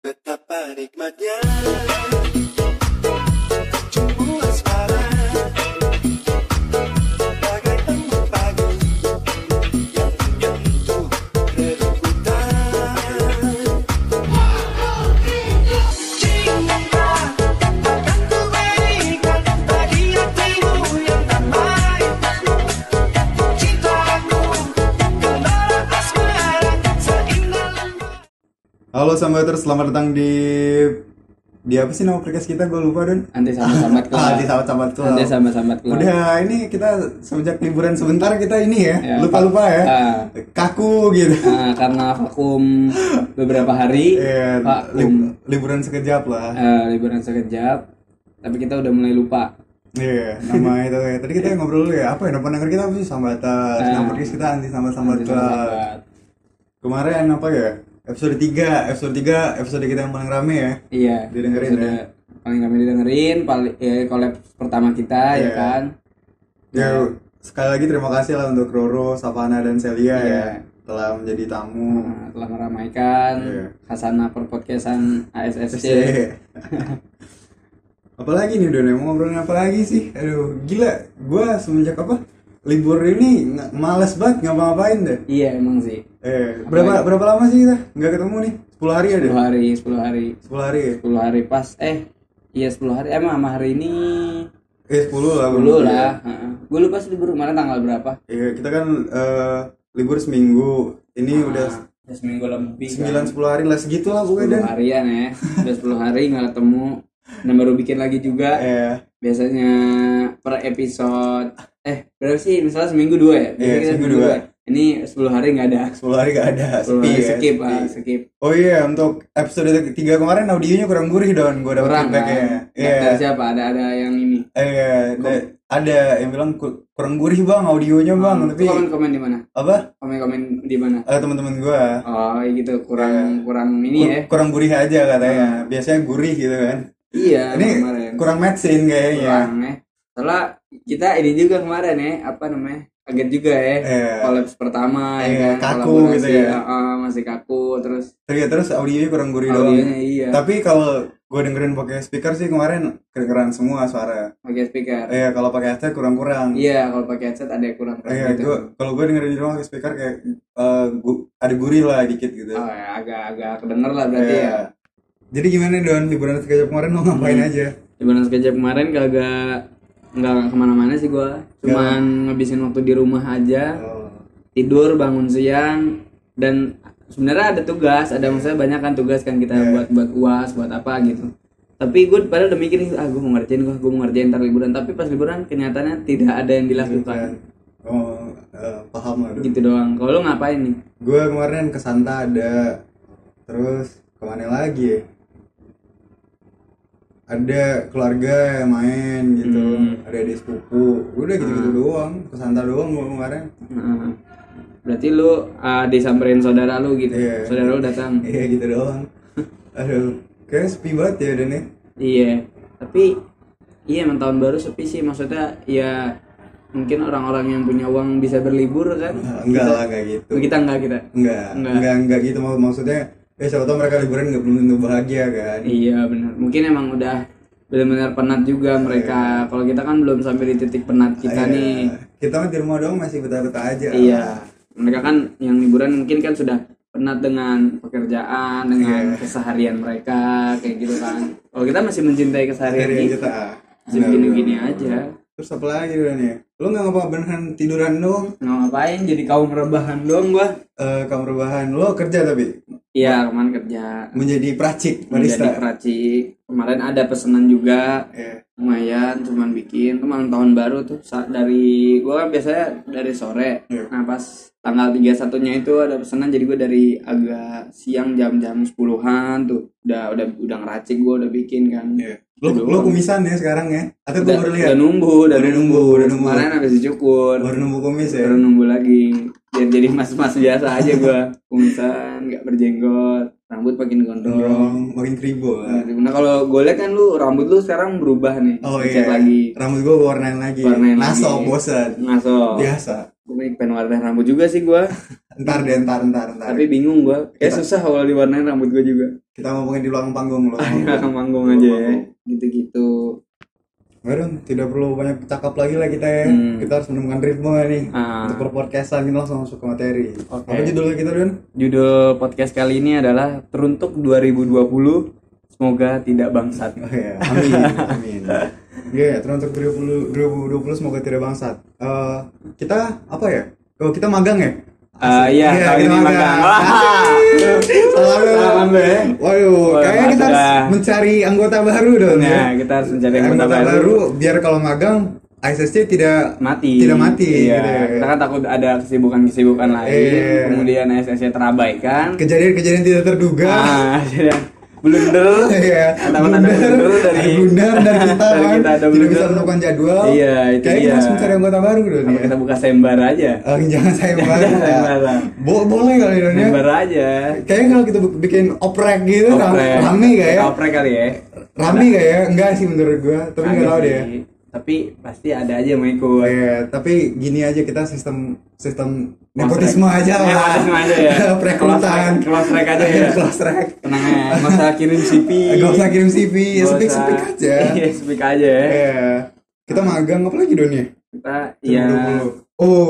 Betapa nikmatnya Halo Sambaters, selamat datang di di apa sih nama podcast kita? Gue lupa Don. Anti sambat-sambat keluar. Ah, di sahabat-sahabat Club. Anti sambat-sambat keluar. Udah ini kita semenjak liburan sebentar kita ini ya, Ya, lupa-lupa ya, Ah. kaku gitu. Nah, karena vakum beberapa hari, Iya, vakum lib- liburan sekejap lah. eh, liburan sekejap, tapi kita udah mulai lupa. Iya, nama itu ya. Tadi kita ngobrol dulu ya, apa ya? Nama kita apa sih? Sambatas. Ah. Nama podcast kita anti sambat-sambat Anti Club. Kemarin apa ya? Episode 3, episode 3, episode kita yang paling rame ya. Iya. Didengerin ya. paling kami didengerin, paling ya collab pertama kita ya Iya. kan. Ya, sekali lagi terima kasih lah untuk Roro, Savana, dan Celia ya Iya. telah menjadi tamu. Nah, telah meramaikan Iya. khasana perpodcastan ASSC. Apalagi nih Don, mau ngobrolin apa lagi sih? Aduh, gila. Gua semenjak apa? Libur ini nggak- males banget ngapa-ngapain deh. Iya emang sih. Eh, berapa berapa lama sih kita nggak ketemu nih? 10 hari ada? 10 hari, 10 hari. 10 hari ya? 10 hari pas eh iya 10 hari emang sama hari ini Eh, 10 lah. 10 belum. lah gue lupa sih libur kemarin tanggal berapa Iya, kita kan eh, libur seminggu. Ini udah ya seminggu lebih 9 10 hari lah segitu lah pokoknya 10 dan. harian ya udah 10 hari nggak ketemu dan baru bikin lagi juga Eh, biasanya per episode eh berapa sih misalnya seminggu dua ya Biasanya Iya, kita seminggu dua. ini 10 hari nggak ada 10 hari gak ada, 10 sepi hari ya. skip sepi. ah, skip Oh iya, untuk episode 3 kemarin audionya kurang gurih Don. Gua dapat kurang kan feedbacknya. Iya. dari siapa ada ada yang ini Eh, ada- ada yang bilang ku- kurang gurih bang audionya bang, tapi komen komen di mana apa? komen komen di mana Eh, teman-teman gua oh iya gitu kurang kurang ini kur- ya kurang gurih aja katanya. Biasanya gurih gitu kan. iya Ini kemarin kurang matchin kayaknya. kurang ya soalnya kita ini juga kemarin ya apa namanya kaget juga ya Iya. kolaps pertama Iya, ya kan kaku gitu ya. ah, masih kaku terus Terus, terus audionya kurang gurih doang. audionya iya Tapi kalau gue dengerin pakai speaker sih kemarin kedengeran semua suara. pakai speaker Eh kalau pakai headset kurang-kurang. iya kalau pakai headset ada yang kurang kurang Iya, gitu gua kalau gue dengerin di rumah pakai speaker kayak eh, gu- ada gurih lah dikit gitu. oh ya agak agak kedenger lah berarti Iya. ya Jadi gimana Don liburan sekejap kemarin lo ngapain Hmm. aja? Liburan sekejap kemarin kagak nggak ke mana-mana sih gua. Cuman ngabisin waktu di rumah aja. Oh. tidur bangun siang dan sebenarnya ada tugas. Ada maksudnya banyak kan tugas kan kita Iya. buat buat uas buat apa gitu. Tapi gue padahal udah mikir ah gue mau ngerjain gue gue mau ngerjain ntar liburan. Tapi pas liburan kenyataannya tidak ada yang dilakukan. Oh, eh, paham lah. Gitu doang. Kalau lu ngapain nih? Gue kemarin ke Santa ada, terus ke mana lagi ya? Ada keluarga yang main gitu, Hmm. ada adik sepupu, udah gitu-gitu doang, ke Santa doang gue kemarin. Heeh. berarti lu ah, disamperin saudara lu gitu Iya. saudara lu datang Iya gitu doang. Aduh, kayak sepi banget ya ya. Iya, tapi iya emang tahun baru sepi sih maksudnya ya mungkin orang-orang yang punya uang bisa berlibur kan. Enggak lah, enggak gitu. Kita enggak kita. Enggak, Enggak. enggak, enggak gitu mak- maksudnya. Ya siapa tau mereka liburan nggak belum tentu bahagia kan. Iya benar. Mungkin emang udah benar-benar penat juga mereka. Kalau kita kan belum sampai di titik penat kita Iya. nih. Kita mah di rumah doang masih betah-betah aja. Iya. Mereka kan yang liburan mungkin kan sudah penat dengan pekerjaan, dengan Iya. keseharian mereka kayak gitu kan. Kalau kita masih mencintai keseharian Hari kita, kita. masih begini-gini aja. Terus apa lagi Dan ya? Lu nggak ngapa beneran tiduran doang? Nggak ngapain jadi kaum rebahan doang gua. Eh kamu rebahan, lo kerja tapi Iya kemarin kerja menjadi pracik menjadi barista. peracik. Kemarin ada pesanan juga Iya. lumayan cuman bikin itu malam tahun baru tuh dari gua kan biasanya dari sore. Iya. Nah pas tanggal 31 nya itu ada pesanan jadi gua dari agak siang jam-jam 10-an tuh udah udah udah ngeracik gua udah bikin kan. Iya. Lo, lo kumisan ya sekarang ya? Atau gue Udah, baru udah lihat? nunggu, udah, Udah nunggu, udah nunggu. Kemarin habis dicukur. Baru nunggu kumis ya? baru nunggu lagi jadi jadi mas mas biasa aja gua kumisan nggak berjenggot rambut makin gondrong Gondrong, makin kribo lah. nah kalau gue lihat kan lu rambut lu sekarang berubah nih Oh iya. lagi Rambut gue warnain lagi. Warnain Naso, lagi. bosan. ngaso Biasa. Gue pengen warna rambut juga sih gua Ntar deh, ntar, ntar, ntar. Tapi bingung gua. Kayak Kita- susah kalau diwarnain rambut gua juga. Kita ngomongin di belakang panggung loh. Belakang manggung aja ya. Gitu-gitu. Waduh, tidak perlu banyak cakap lagi lah kita ya. Hmm. Kita harus menemukan ritme nih. Ah. Untuk perpodcastan kita langsung masuk ke materi. Oke. Apa judulnya kita, Don? Judul podcast kali ini adalah teruntuk 2020 semoga tidak bangsat. Oh ya, amin, amin. Iya, teruntuk 2020, 2020 semoga tidak bangsat. Eh, kita apa ya? Oh, kita magang ya? Ah, iya, tahun kita ini magang. Salah lu ya. Waduh, kayaknya kita harus mencari anggota baru dong ya. Nah, kita harus mencari anggota anggota baru. baru biar kalau magang ISSC tidak mati Tidak mati, iya. gitu ya. kita kan takut ada kesibukan-kesibukan lain Iya. kemudian SSC terabaikan kejadian-kejadian tidak terduga. ah blunder Iya, atau ada blunder dari ada blunder dari kita dari kan kita ada tidak blunder. bisa menemukan jadwal. Iya, itu Kayaknya kita dia. harus mencari anggota baru dong ya. kita buka sembar aja Eh, jangan baru. Sayembara. Bo- boleh kali dong ya. sembar aja Kayaknya kalau kita bikin oprek gitu Oprek. rame gak ya? oprek kali ya Rame gak ya? Enggak sih menurut gua, tapi Ada enggak tahu deh. Ya. tapi pasti ada aja yang mau ikut Iya, tapi gini aja kita sistem sistem nepotisme aja lah. Nepotisme aja ya. Perekrutan. Close track aja ya. Close track. tenang ya nggak usah kirim CV Gak usah kirim CV, ya Nggak speak usah. speak aja. iya speak aja ya Iya. Kita magang apa lagi Don ya? kita ya 2020. Oh,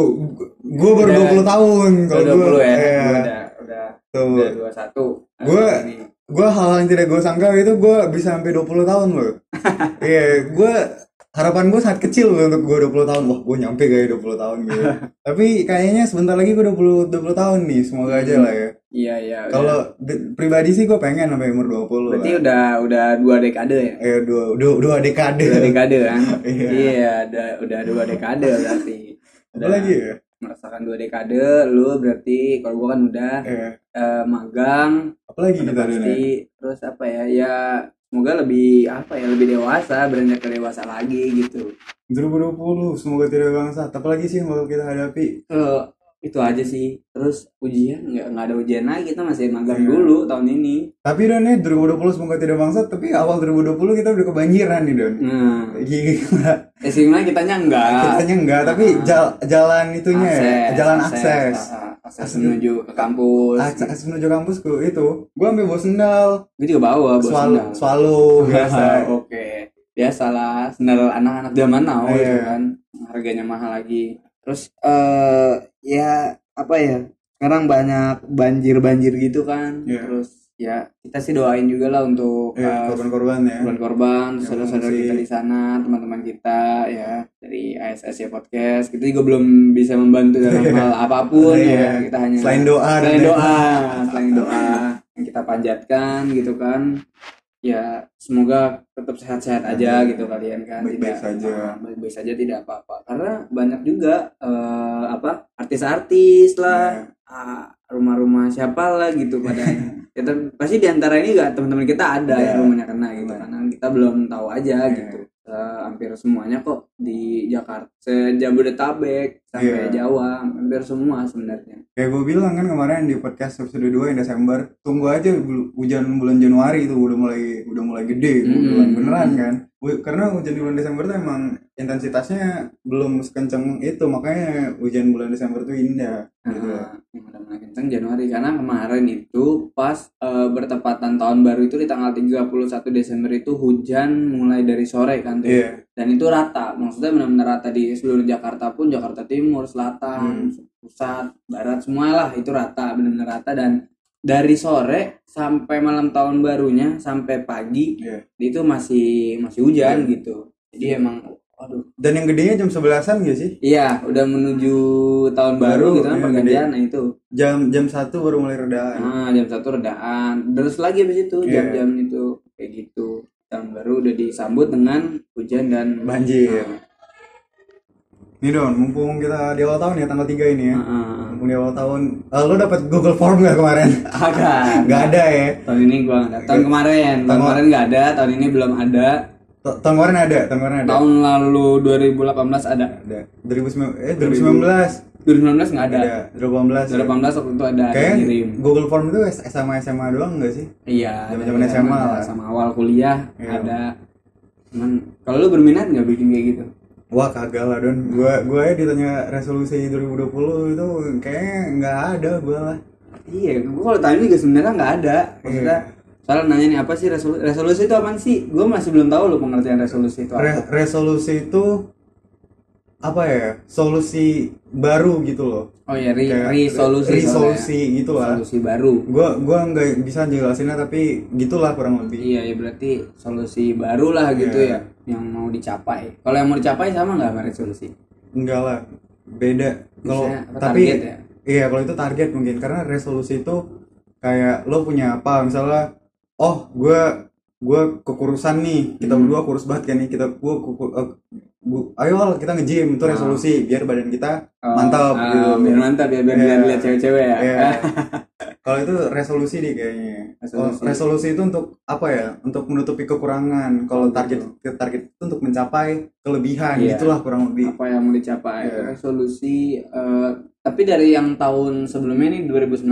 gue baru Udah. 20 tahun kalau gue. 20 ya Iya. Gua udah udah Tuh. udah 21 Gua- Ini. gue hal yang tidak gue sangka itu gue bisa sampai 20 tahun loh iya gue harapan gue sangat kecil loh untuk gue 20 tahun. Wah gue nyampe kayak 20 tahun gitu. Tapi kayaknya sebentar lagi gue 20 20 tahun nih. Semoga aja lah ya. Iya iya udah. kalau di- pribadi sih gue pengen sampai umur 20 berarti lah. udah udah dua dekade ya? Eh dua dua, dua dekade. Dua dekade kan? Iya. iya udah udah dua dekade berarti. Apa lagi ya? Merasakan dua dekade lu berarti kalau gua kan udah eh eh, magang apa lagi udah kita pasti terus apa ya? Ya semoga lebih apa ya lebih dewasa beranjak ke dewasa lagi gitu. 2020 semoga tidak bangsat apalagi sih yang bakal kita hadapi. Eh, itu aja sih. Terus ujian nggak nggak ada ujian lagi. Kita masih magang Iya. dulu tahun ini. Tapi Don ya 2020 semoga tidak bangsat tapi awal 2020 kita udah kebanjiran nih Don. Nah. Gila eh sebenarnya kitanya enggak. Kitanya enggak tapi jal- jalan itunya ya. Jalan akses ah, akses menuju ke kampus. Akses, akses menuju kampusku itu. Gua ambil bawa sendal. Gue juga bawa bawa swallow sendal. swallow biasa. Oke. Biasalah sendal anak-anak zaman now Iya. itu kan. Harganya mahal lagi. Terus eh ya apa ya sekarang banyak banjir-banjir gitu kan. Iya. terus ya kita sih doain juga lah untuk ya eh, korban-korban ya korban-korban, Yang saudara-saudara kita di sana, teman-teman kita ya dari ASS ya podcast. Kita juga belum bisa membantu dalam hal apa pun Iya. ya. Kita hanya Selain doa selain ya. doa, selain doa yang kita panjatkan gitu kan. Ya semoga tetap sehat-sehat aja gitu kalian kan. Baik-baik Tidak- saja. Baik-baik saja tidak apa-apa. Karena banyak juga eh, apa artis-artis lah, Iya. ah, rumah-rumah siapa lah gitu pada ya, pasti di antara ini juga teman-teman kita ada Iya. yang rumahnya kena gitu karena kita belum tahu aja Iya. gitu Eh, hampir semuanya kok di Jakarta sejabodetabek sampai Iya. Jawa hampir semua sebenarnya kayak gue bilang kan kemarin di podcast episode 2 yang Desember tunggu aja hujan bulan Januari itu udah mulai udah mulai gede Hmm. bulan beneran kan karena hujan di bulan Desember tuh emang intensitasnya belum sekenceng itu makanya hujan bulan Desember tuh indah gitu. Nah, yang udah mulai kenceng Januari karena kemarin itu pas eh, bertepatan tahun baru itu di tanggal 31 Desember itu hujan mulai dari sore kan tuh. Iya. dan itu rata maksudnya benar-benar rata di seluruh Jakarta pun Jakarta Timur Selatan pusat barat semua lah itu rata benar-benar rata dan dari sore sampai malam tahun barunya sampai pagi Iya. itu masih masih hujan gitu jadi emang aduh. Dan yang gedenya jam 11-an gak sih? Iya udah menuju tahun baru, Baru, gitu kan pergantian nah itu. Jam jam satu baru mulai redaan nah jam satu redaan terus lagi habis itu Iya. jam-jam itu kayak gitu. Tahun baru udah disambut dengan hujan dan banjir. Nah, nih Don mumpung kita di awal tahun ya tanggal 3 ini ya. Heeh. mumpung di awal tahun eh, lo dapat Google Form gak kemarin? Agak. Nggak ada ya? Tahun ini gua ada. Tahun kemarin, tahun Tahun- kemarin nggak ada, tahun ini belum ada. Ta- tahun kemarin ada tahun kemarin ada Tahun lalu 2018 ada. ada 2019 eh 2019 2019 nggak ada. ada 2018 ya. 2018 waktu itu ada Kayak ngirim. Google Form itu SMA SMA doang enggak sih? Iya, Zaman-zaman SMA ada. lah. sama awal kuliah Iya. ada. Cuman kalau lu berminat nggak bikin kayak gitu? Wah kagak lah Don, gua gua ya ditanya resolusi 2020 itu kayaknya nggak ada gua lah. Iya, gue kalau tanya juga sebenarnya nggak ada. Maksudnya, Iya. Soalnya nanya nih apa sih resolusi? Resolusi itu apa sih? Gue masih belum tahu loh pengertian resolusi itu Re- apa. resolusi itu apa ya? Solusi baru gitu loh. Oh ya, re Kayak resolusi. resolusi gitu lah. Solusi baru. Gua gua nggak bisa jelasinnya tapi gitulah kurang lebih. Iya, ya berarti solusi baru lah gitu Iya. ya, yang mau dicapai. Kalau yang mau dicapai sama nggak sama resolusi? Enggak lah, beda. Kalau tapi ya? iya kalau itu target mungkin karena resolusi itu kayak lo punya apa misalnya, oh gue gue kekurusan nih, kita Hmm. berdua kurus banget kan nih, kita gue eh, gua- ayo lah kita nge-gym itu Ah. resolusi biar badan kita Oh, mantap ah, gitu. Biar mantap ya, biar Iya. biar lihat cewek-cewek ya. Iya. Kalau itu resolusi deh kayaknya. Resolusi. resolusi itu untuk apa ya? Untuk menutupi kekurangan. Kalau target target itu untuk mencapai kelebihan. Iya. Itulah kurang lebih. apa yang mau dicapai Iya. resolusi eh, tapi dari yang tahun sebelumnya nih 2019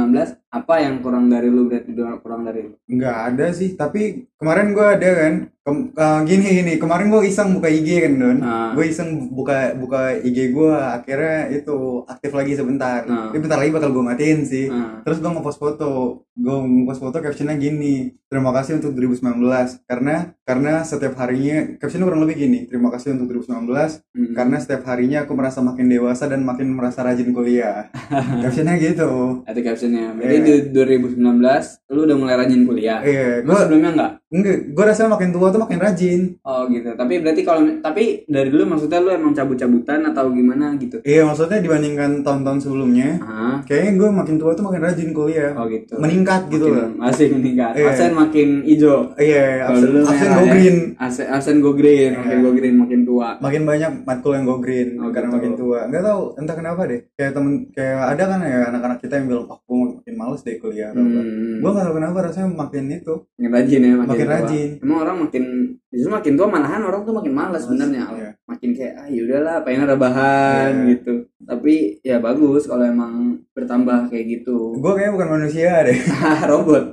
apa yang kurang dari lu berarti kurang dari lu Nggak ada sih. Tapi kemarin gue ada kan. Kem- eh, gini gini. Kemarin gue iseng buka IG kan don. Ah. Gue iseng buka buka IG gue. Akhirnya itu aktif lagi sebentar. Tapi bentar lagi bakal gue matiin sih. Nah, Terus gue ngepost foto, gue ngepost foto captionnya gini, terima kasih untuk 2019 karena karena setiap harinya captionnya kurang lebih gini, terima kasih untuk 2019 hmm. karena setiap harinya aku merasa makin dewasa dan makin merasa rajin kuliah. captionnya gitu. itu captionnya berarti Iya. di 2019 lu udah mulai rajin kuliah Iya, lu gue sebelumnya enggak enggak, gue rasa makin tua tuh makin rajin. oh gitu tapi berarti kalau tapi dari dulu maksudnya lu emang cabut-cabutan atau gimana gitu Iya, maksudnya dibandingkan tahun-tahun sebelumnya, ah kayaknya gue makin tua tuh makin rajin kuliah, oh gitu meningkat gitu loh. Makin- masih meningkat Iya. absen makin hijau Iya, absen, absen go ya. green. absen, absen go green Iya. makin go green makin tua makin banyak matkul yang go green Oh, karena gitu. makin tua nggak tahu entah kenapa deh kayak temen kayak ada kan ya anak-anak kita yang bilang oh gue makin males deh kuliah Hmm. gue nggak tahu kenapa rasanya makin itu makin rajin ya makin, Makin tua. rajin. emang orang makin justru makin tua malahan orang tuh makin malas sebenarnya. Iya. makin kayak ah yaudahlah pengen rebahan Iya. gitu tapi ya bagus kalau emang bertambah kayak gitu gue kayaknya bukan manusia deh robot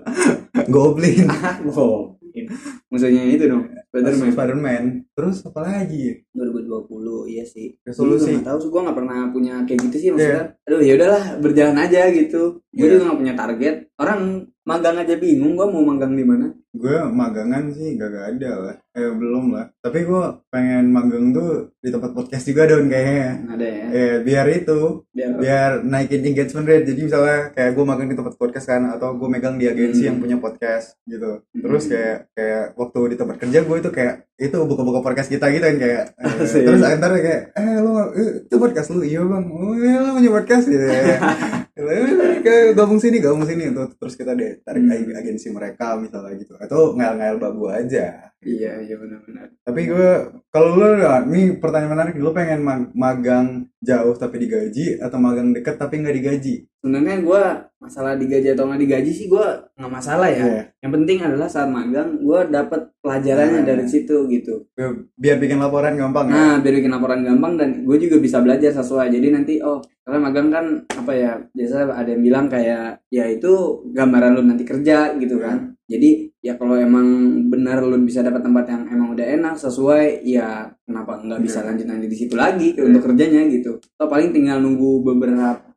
goblin ah wow musuhnya itu dong Spiderman. Spiderman. Terus apa lagi 2020 iya sih. Resolusi. Gue nggak tahu sih gue nggak pernah punya kayak gitu sih maksudnya aduh ya udahlah berjalan aja gitu. Gue Iya. juga nggak punya target. Orang magang aja bingung gue mau magang di mana? Gue magangan sih gak, gak ada lah. Eh belum lah. Tapi gue pengen magang tuh di tempat podcast juga dong kayaknya. Ada ya? Eh biar itu biar biar naikin engagement rate. Jadi misalnya kayak gue magang di tempat podcast kan atau gue megang di agensi Hmm. yang punya podcast gitu. Terus Hmm. kayak kayak waktu di tempat kerja gue itu kayak itu buka-buka podcast kita gitu kan kayak eh, terus antar kayak eh lo eh, itu podcast lu? Iya bang. Oh iya lo punya podcast? Gitu ya kayak gabung sini gabung sini terus kita deh tarik Hmm. agensi mereka misalnya gitu atau ngel-ngel babu aja iya iya benar-benar. Tapi gue kalau lu ini pertanyaan menarik. Lu pengen mag- magang jauh tapi digaji atau magang deket tapi nggak digaji? Sebenarnya gue masalah digaji atau nggak digaji sih gue nggak masalah ya. Iya. yang penting adalah saat magang gue dapet pelajarannya Nah. dari situ gitu. Biar- biar bikin laporan gampang ya? Nah biar bikin laporan gampang dan gue juga bisa belajar sesuai. Jadi nanti oh karena magang kan apa ya biasa ada yang bilang kayak ya itu gambaran lu nanti kerja gitu kan. Jadi ya kalau emang benar lu bisa dapat tempat yang emang udah enak sesuai ya kenapa nggak bisa Iya. lanjut nanti di situ lagi Iya. untuk kerjanya gitu atau paling tinggal nunggu beberapa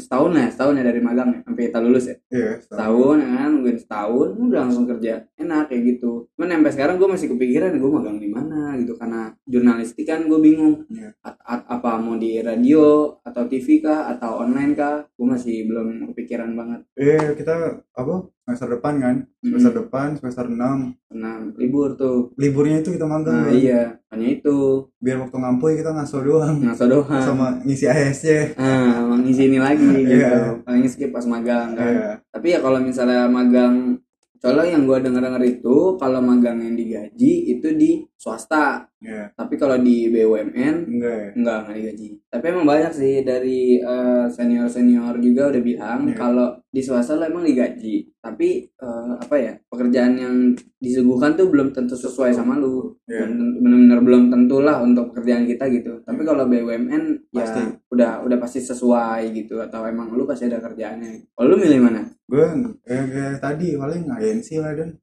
setahun ya setahun ya dari magang ya sampai kita lulus ya iya setahun. setahun ya kan nungguin setahun udah langsung kerja enak kayak gitu cuman sampai sekarang gue masih kepikiran gue magang di mana gitu karena jurnalistik kan gue bingung Iya. A- a- apa mau di radio atau TV kah atau online kah gue masih belum kepikiran banget eh kita apa semester depan kan? Semester depan semester 6 karena libur tuh. Liburnya itu kita magang nah kan? iya. Hanya itu. Biar waktu ngampuy kita ngaso doang. Ngaso doang. Sama ngisi ASC ah mengisi ini lagi gitu. Iya. paling skip pas magang kan. Iya. tapi ya kalau misalnya magang soalnya yang gue denger denger itu kalau magang yang digaji itu di swasta Iya. tapi kalau di BUMN enggak ya enggak enggak digaji tapi emang banyak sih dari senior senior juga udah bilang Iya. kalau di swasta lo emang digaji tapi eh, apa ya pekerjaan yang disuguhkan tuh belum tentu sesuai sama lu Iya. Tentu- benar-benar belum tentu lah untuk pekerjaan kita gitu tapi kalau BUMN ya Pasti. Udah udah pasti sesuai gitu atau emang lu pasti ada kerjaannya kalau lu milih mana gue eh, kayak tadi paling agensi lah dan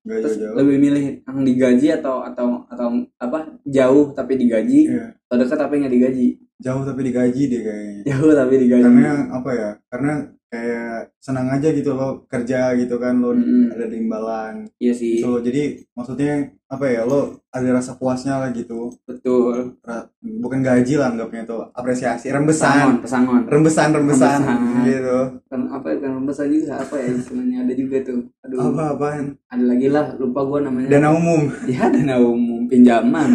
Nggak terus jauh-jauh. lebih milih yang digaji atau atau atau apa jauh tapi digaji Iya. atau dekat tapi nggak digaji Jauh tapi digaji deh kayaknya. jauh tapi digaji Karena apa ya? Karena kayak senang aja gitu lo kerja gitu kan lo Mm-mm. ada imbalan iya sih gitu. Jadi maksudnya apa ya? Lo ada rasa puasnya lah gitu. betul Ra- Bukan gaji lah anggapnya tuh apresiasi pesangon rembesan pesangon rembesan rembesan Rembesan. gitu kan apa ya kan besar juga apa ya istilahnya ada juga tuh aduh apa apaan ada lagi lah lupa gua namanya dana umum ya dana umum pinjaman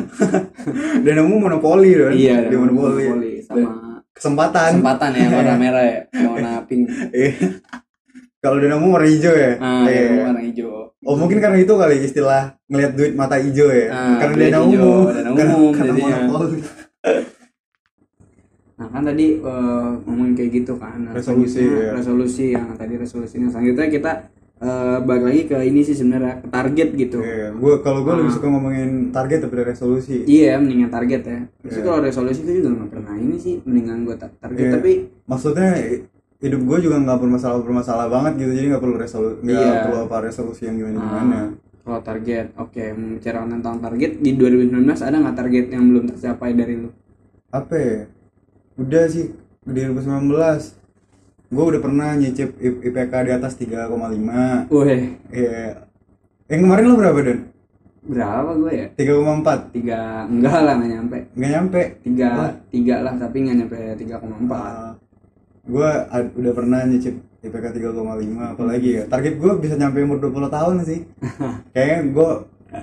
dana umum monopoli kan iya di monopoli monopoli. sama kesempatan. Kesempatan ya warna merah ya warna pink. Iya. kalau dana umum warna hijau ya? Ah Iya. ya, warna hijau. Oh mungkin karena itu kali istilah ngelihat duit mata hijau ya? Ah, karena dana umum dana Karena- umum karena jadinya. monopoli. Nah kan tadi eh, ngomongin kayak gitu kan Nah, Resolusi, ya. Resolusi yang tadi resolusinya. Selanjutnya kita eh, balik lagi ke ini sih sebenarnya ke target gitu Iya, gue kalau gue lebih Ah. suka ngomongin target daripada resolusi. Iya mendingan target ya Terus Iya. kalau resolusi itu juga nggak pernah ini sih Mendingan gue target Iya. Tapi Maksudnya hidup gue juga nggak bermasalah bermasalah banget gitu, jadi nggak perlu resolusi, nggak Iya. perlu apa resolusi yang gimana gimana. kalau target Oke membicarakan tentang target Di 2019 ada nggak target yang belum tercapai dari lu? Apa? Ya? Udah sih di 2019 gue udah pernah nyicip IPK di atas 3,5 Wih Iya. Yang kemarin lo berapa dan? berapa gue ya? 3,4 Tiga enggak lah nggak nyampe nggak nyampe. Tiga, Wah. tiga lah tapi nggak nyampe 3,4 gue udah pernah nyicip IPK 3,5 apalagi ya target gue bisa nyampe umur 20 tahun sih kayaknya gue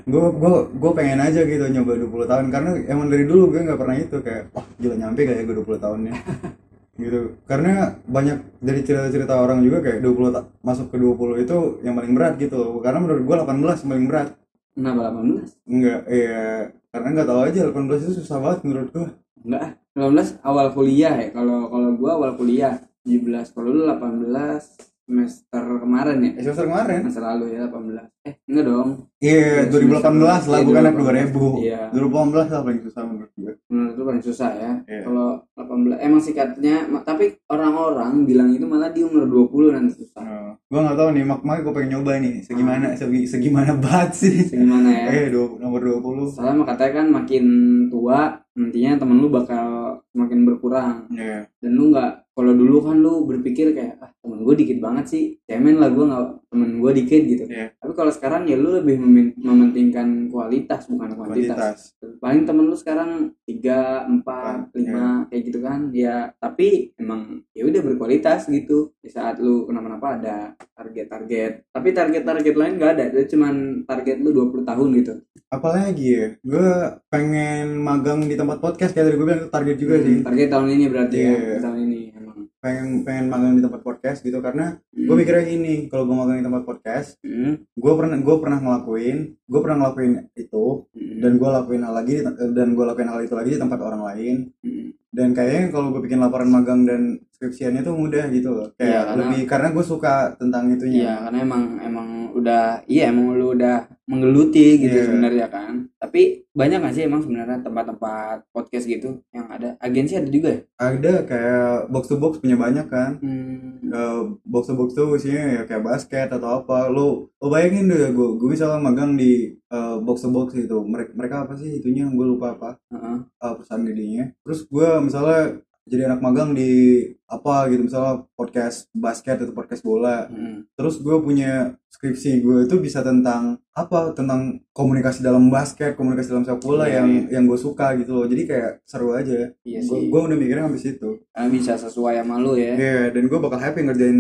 gue gue gue pengen aja gitu nyoba 20 tahun karena emang dari dulu gue nggak pernah itu kayak wah gila nyampe kayak gue 20 tahunnya gitu karena banyak dari cerita-cerita orang juga kayak 20 ta- masuk ke 20 itu yang paling berat gitu loh karena menurut gue 18 yang paling berat Kenapa 18? enggak iya karena nggak tahu aja 18 itu susah banget menurut gue Enggak, ah. 19 awal kuliah ya. Kalau kalau gua awal kuliah 17, kalau lu 18 semester kemarin ya. eh, semester kemarin Semester lalu ya 18. Eh, enggak dong. Iya, Iya, 2018 lah, Iya, bukan 2018. 2000. Iya. 2018 lah paling susah menurut gue. Menurut lu paling susah ya. Iya. Kalau 18 emang sikatnya tapi orang-orang bilang itu malah di umur 20 nanti susah. Nah, gue nggak tahu nih, mak makanya gue pengen nyoba nih, segimana segi, segimana banget sih. Gimana ya? Eh, dua- nomor 20. Soalnya katanya kan makin tua nantinya temen lu bakal semakin berkurang. Iya. dan lu nggak kalau dulu kan lu berpikir kayak ah temen gue dikit banget sih cemen lah gue nggak temen gue dikit gitu. Iya. tapi kalau sekarang ya lu lebih mementingkan kualitas bukan kuantitas, Kuantitas. paling temen lu sekarang tiga Empat, empat lima kayak gitu kan. Ya tapi emang ya udah berkualitas gitu. Di saat lu kenapa-napa ada target-target. Tapi target-target lain nggak ada. Itu cuman target lu 20 tahun gitu. Apalagi ya, gue pengen magang di tempat podcast. Kayak tadi gue bilang target juga sih. Hmm, target tahun ini berarti Iya. ya tahun ini emang Pengen pengen magang di tempat podcast gitu karena gue Hmm. mikirnya gini, kalau gue magang di tempat podcast, Hmm, gue pernah gue pernah ngelakuin, gue pernah ngelakuin itu hmm, dan gue lakuin hal lagi dan gue lakuin hal itu lagi di tempat orang lain hmm. dan kayaknya kalau gue bikin laporan magang dan skripsiannya tuh mudah gitu loh kayak Iya, karena- lebih karena gue suka tentang Iya, itunya karena emang emang udah iya emang lu udah menggeluti gitu Iya. sebenarnya kan. Tapi banyak gak sih emang sebenarnya tempat-tempat podcast gitu yang ada agensi ada juga ya? ada kayak box to box punya banyak kan Hmm. Eh, box to box tuh isinya ya kayak basket atau apa lo lo bayangin deh gue gue misalnya magang di eh, box to box itu mereka mereka apa sih itunya gue lupa apa Heeh. eh, perusahaan gedenya terus gue misalnya jadi anak magang di apa gitu misalnya podcast basket atau podcast bola Hmm. terus gue punya skripsi gue itu bisa tentang apa tentang komunikasi dalam basket komunikasi dalam sepak bola Iya, yang iya. yang gue suka gitu loh jadi kayak seru aja Iya gue gue udah mikirnya habis itu Ah, bisa sesuai sama lu ya. Iya, dan gue bakal happy ngerjain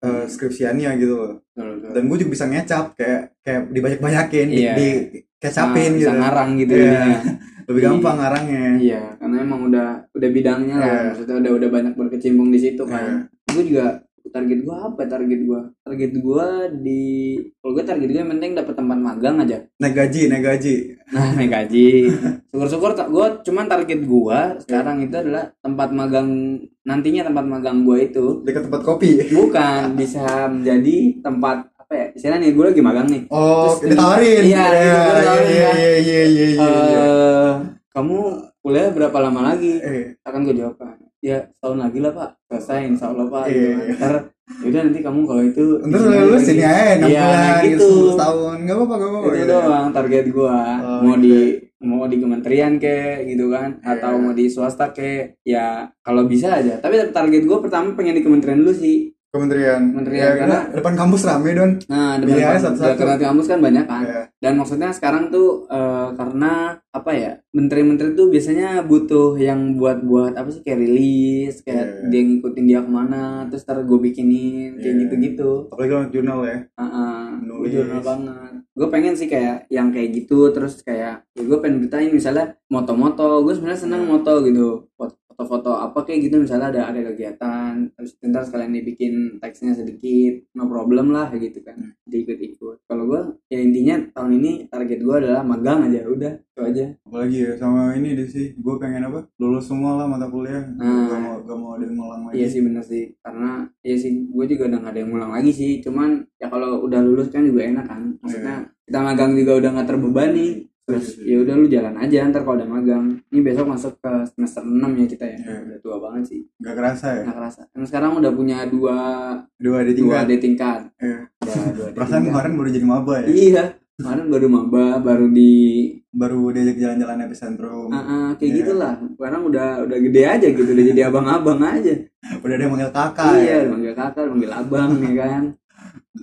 uh, skripsiannya gitu loh Betul, betul. dan gue juga bisa ngecap kayak kayak dibanyak-banyakin di, Iya. di kecapin Ah, gitu bisa ngarang gitu Iya. jadinya. lebih gampang ngarangnya Iya, karena emang udah udah bidangnya lah, Iya. maksudnya udah udah banyak berkecimpung di situ kan. Gue juga target gue apa target gue? Target gue di kalau gue target gue yang penting dapat tempat magang aja. naik gaji naik gaji Nah, naik gaji. Syukur-syukur tak gue cuman target gue sekarang itu adalah tempat magang nantinya tempat magang gue itu dekat tempat kopi bukan bisa menjadi tempat ya? Istilahnya nih gue lagi magang nih. oh Terus ditawarin Iya, iya gitu, gue iya iya iya iya iya iya. Eh, kamu kuliah berapa lama lagi? eh Akan gue jawab kan. ya tahun lagi lah pak selesai insya Allah pak Iya, iya. ntar yaudah nanti kamu kalau itu Ntar lu sini aja enam Iya, bulan nah gitu, gitu 10 tahun nggak apa-apa nggak apa-apa itu doang target gua Oh, mau gitu. di mau di kementerian ke gitu kan Iya. atau mau di swasta ke ya kalau bisa aja tapi target gua pertama pengen di kementerian dulu sih Kementerian. Kementerian, Ya, karena- karena depan kampus rame don. nah Pilih aja depan satu-satu. depan kampus kan banyak kan Iya. dan maksudnya sekarang tuh eh, karena apa ya menteri-menteri tuh biasanya butuh yang buat-buat apa sih kayak rilis kayak Iya. dia ngikutin dia ke mana terus ntar gue bikinin kayak Iya. gitu-gitu Apalagi kalau jurnal ya. Heeh, Nulis. jurnal banget. Gue pengen sih kayak yang kayak gitu terus kayak ya gue pengen beritain misalnya moto-moto. Gue sebenarnya seneng Hmm. moto gitu. Fot- Foto-foto apa kayak gitu misalnya ada ada kegiatan terus ntar sekalian dibikin teksnya sedikit no problem lah gitu kan Hmm. diikut-ikut kalau gue ya intinya tahun ini target gue adalah magang aja udah itu aja Apalagi ya sama ini deh sih. Gue pengen apa? Lulus semua lah mata kuliah. Nah. Gak mau gak mau ada yang ngulang lagi. iya sih bener sih karena iya sih gue juga udah gak ada yang ngulang lagi sih cuman ya kalau udah lulus kan juga enak kan maksudnya kita magang juga udah gak terbebani ya udah lu jalan aja ntar kalau udah magang ini besok masuk ke semester 6 ya kita ya Iya. udah tua banget sih Gak kerasa ya. nggak kerasa dan sekarang udah punya dua Dua di dua tingkat. D tingkat Iya. ya, dua D Perasaan tingkat. kemarin baru jadi maba ya. iya kemarin baru maba baru di Baru diajak jalan-jalan epicentrum. ah, ah, kayak Iya. gitulah sekarang udah udah gede aja gitu udah jadi abang-abang aja Udah ada yang manggil kakak iya ya. manggil kakak manggil abang ya kan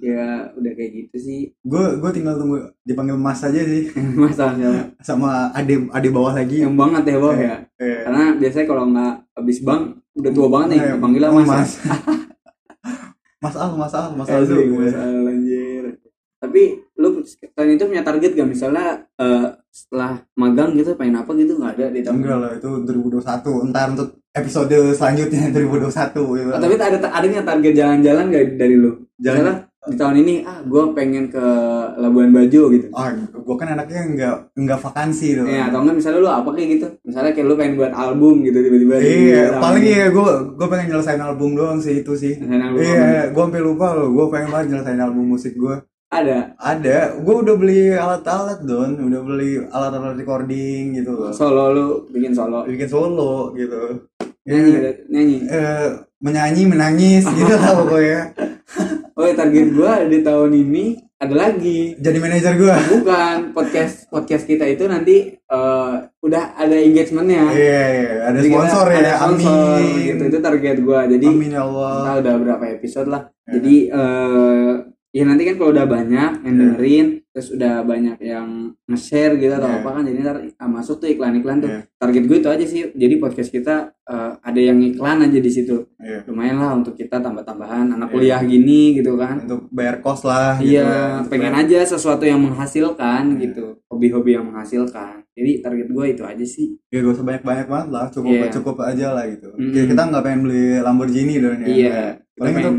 ya udah kayak gitu sih Gue gue tinggal tunggu dipanggil mas aja sih. masalahnya Sama ade ade bawah lagi. yang banget ya bang ya Iya. karena biasanya kalau nggak habis bang udah tua banget nih Iya, panggilnya oh, mas, mas. Mas Al, Mas Al, Mas Al tuh. Mas Al, anjir. tapi lu selain itu punya target gak misalnya eh, setelah magang gitu pengen apa gitu nggak ada di tahun Enggak lah, itu 2021. Entar untuk episode selanjutnya 2021 gitu. Oh, tapi ada ada nggak target jalan-jalan gak dari lu Jalan- misalnya di tahun ini ah gue pengen ke Labuan Bajo gitu Ah, gue kan anaknya enggak enggak vakansi tuh. Ya, atau enggak misalnya lu apa kayak gitu misalnya kayak lu pengen buat album gitu tiba-tiba Iya, di- paling iya gue gue pengen nyelesain album doang sih itu sih. Album Iya, gue sampai lupa loh. Gue pengen banget nyelesain album musik gue. ada Ada, gue udah beli alat-alat don, udah beli alat-alat recording gitu loh. solo lu bikin solo Bikin solo gitu. nyanyi Ya, nyanyi eh, menyanyi, menangis gitu lah pokoknya. oh target gua di tahun ini ada lagi Jadi manajer gue. bukan podcast podcast kita itu nanti eh, udah ada engagementnya Iya, iya, ada Jadi sponsor ya. ada sponsor, Amin. gitu itu target gua jadi Amin ya Allah. kita udah berapa episode lah Ya. jadi eh ya nanti kan kalau udah banyak yang Ya. dengerin terus udah banyak yang nge-share gitu atau Ya. apa kan jadi ntar ah, masuk tuh iklan-iklan tuh Ya. target gue itu aja sih jadi podcast kita eh, ada yang iklan aja di situ Iya. lumayan lah untuk kita tambah-tambahan anak Ya. kuliah gini gitu kan Untuk bayar kos lah. gitu iya kan. pengen aja sesuatu yang menghasilkan Ya. gitu hobi-hobi yang menghasilkan jadi target gue itu aja sih Ya gak usah banyak-banyak banget lah, cukup Iya. cukup aja lah gitu. Mm-mm. Kayak kita nggak pengen beli Lamborghini dong ya. iya Paling untuk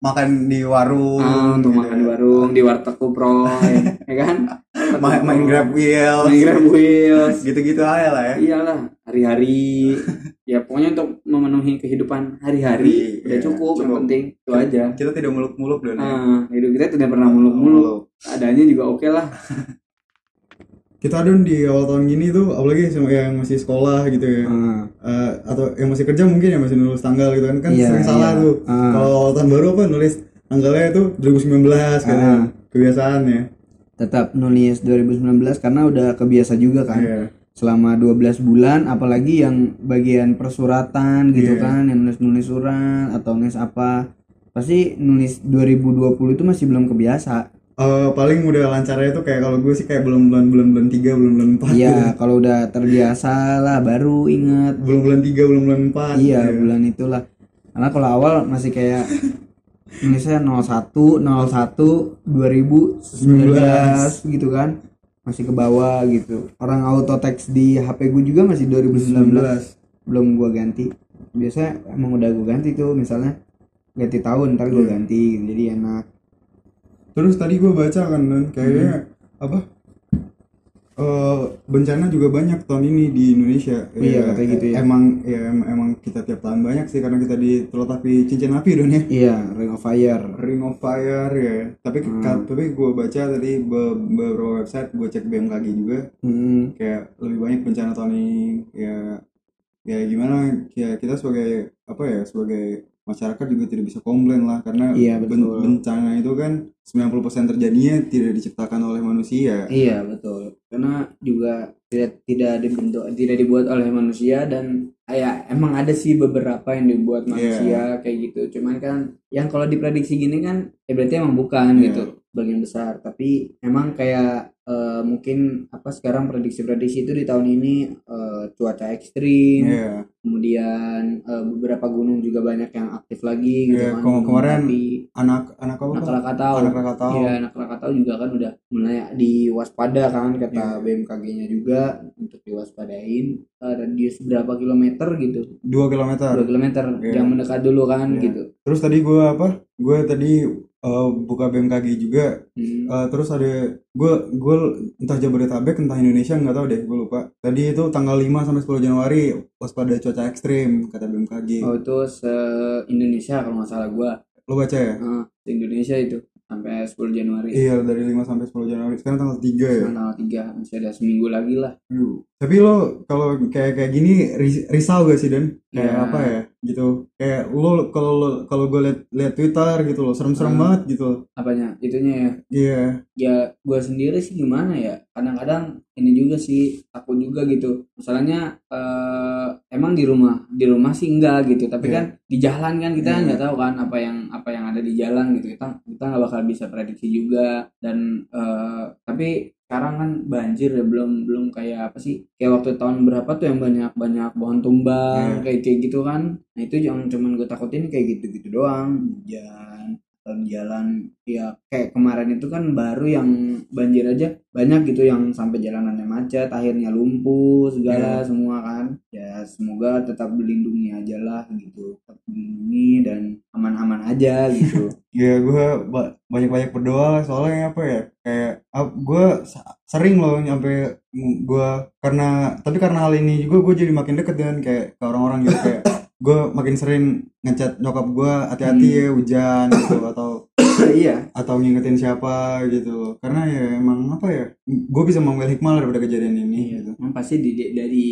makan di warung. Ah, untuk gitu. makan di warung di warteg kupro ya, ya kan? Main, main grab wheel main grab wheels. Gitu-gitu aja lah ya. Iyalah hari-hari. Ya pokoknya untuk memenuhi kehidupan hari-hari Iya, udah cukup, yang cukup. penting itu aja. kita tidak muluk-muluk dan ah hidup kita tidak pernah muluk-muluk. Adanya juga oke lah kita dong di awal tahun gini tuh apalagi yang masih sekolah gitu ya Eh, atau yang masih kerja mungkin ya masih nulis tanggal gitu kan kan Iya, sering salah iya. tuh Ah. kalau awal tahun baru apa nulis tanggalnya itu 2019 kan Ah. kebiasaan ya tetap nulis 2019 karena udah kebiasa juga kan Iya. selama 12 bulan apalagi yang bagian persuratan gitu Iya. kan yang nulis-nulis surat atau nulis apa pasti nulis 2020 itu masih belum kebiasa Eh, paling udah lancarnya tuh kayak kalau gue sih kayak belum bulan bulan bulan tiga belum bulan empat Iya, kalau udah terbiasa lah baru inget. belum bulan tiga belum bulan empat Iya, gitu. bulan itulah. Karena kalau awal masih kayak nulisnya 01 01 2019 gitu kan. Masih ke bawah gitu. Orang auto text di HP gue juga masih 2019. Belum gua ganti. Biasanya emang udah gua ganti tuh misalnya ganti tahun ntar gua Iya. ganti jadi enak. Terus tadi gue baca kan dan kayaknya Hmm. apa eh bencana juga banyak tahun ini di Indonesia. Iya, katanya gitu ya. Emang ya em- emang kita tiap tahun banyak sih karena kita di terletapi cincin api don ya. Iya, Ring of Fire. Ring of Fire ya. Tapi Hmm. tapi gue baca tadi be- beberapa website gue cek BMKG juga Hmm. kayak lebih banyak bencana tahun ini ya ya gimana ya kita sebagai apa ya sebagai masyarakat juga tidak bisa komplain lah karena Iya, ben- bencana itu kan 90% terjadinya tidak diciptakan oleh manusia. Iya betul, karena juga tidak tidak dibentuk tidak dibuat oleh manusia dan ya emang ada sih beberapa yang dibuat manusia kayak gitu. Cuman kan yang kalau diprediksi gini kan ya berarti emang bukan Iya. gitu bagian besar. Tapi emang kayak eh, mungkin apa sekarang prediksi-prediksi itu di tahun ini eh, cuaca ekstrim, Iya. kemudian eh, beberapa gunung juga banyak yang aktif lagi gitu Iya, kan. kema- kemarin Tapi anak anak apa anak? Krakatau. anak Krakatau Iya, anak Krakatau juga kan udah mulai diwaspada kan kata Iya. BMKG-nya juga untuk diwaspadain eh, radius berapa kilometer gitu. dua kilometer 2 kilometer Iya. jangan mendekat dulu kan Iya. gitu. terus tadi gue apa gue tadi eh, buka BMKG juga. Hmm. Eh, terus ada gue gue entah Jabodetabek entah Indonesia nggak tahu deh gue lupa. Tadi itu tanggal 5 sampai 10 Januari waspada cuaca ekstrim kata BMKG Oh itu se Indonesia kalau nggak salah gua. lo baca ya? Eh, se Indonesia itu sampai 10 Januari. iya dari 5 sampai 10 Januari sekarang tanggal 3 ya Sekarang tanggal 3 masih ada seminggu lagi lah. Aduh. tapi lo kalau kayak kayak gini ris- risau gak sih Dan kayak Iya. apa ya gitu kayak lo kalau lo kalau gue liat liat Twitter gitu loh serem-serem Hmm. banget gitu Apanya? Itunya ya. iya ya gue sendiri sih gimana ya kadang-kadang ini juga sih takut juga gitu masalahnya eh, emang di rumah di rumah sih enggak gitu tapi Iya. kan di jalan kan kita Iya. nggak tahu kan apa yang apa yang ada di jalan gitu kita kita nggak bakal bisa prediksi juga. Dan eh, tapi sekarang kan banjir ya belum belum kayak apa sih kayak waktu tahun berapa tuh yang banyak banyak pohon tumbang Iya. kayak kayak gitu kan. Nah itu yang cuman gue takutin kayak gitu gitu doang hujan jalan ya kayak kemarin itu kan baru yang banjir aja banyak gitu yang sampai jalanannya macet akhirnya lumpuh segala semua kan. Ya semoga tetap dilindungi aja lah gitu tetap dilindungi dan aman-aman aja gitu. Ya gue banyak-banyak berdoa soalnya apa ya kayak gue sering loh nyampe gue karena tapi karena hal ini juga gue jadi makin deket dengan kayak ke orang-orang gitu kayak gue makin sering ngechat nyokap gue hati-hati Hmm. ya hujan gitu atau iya. atau ngingetin siapa gitu. Karena ya emang apa ya gue bisa mengambil hikmah daripada kejadian ini gitu. Emang pasti di, dari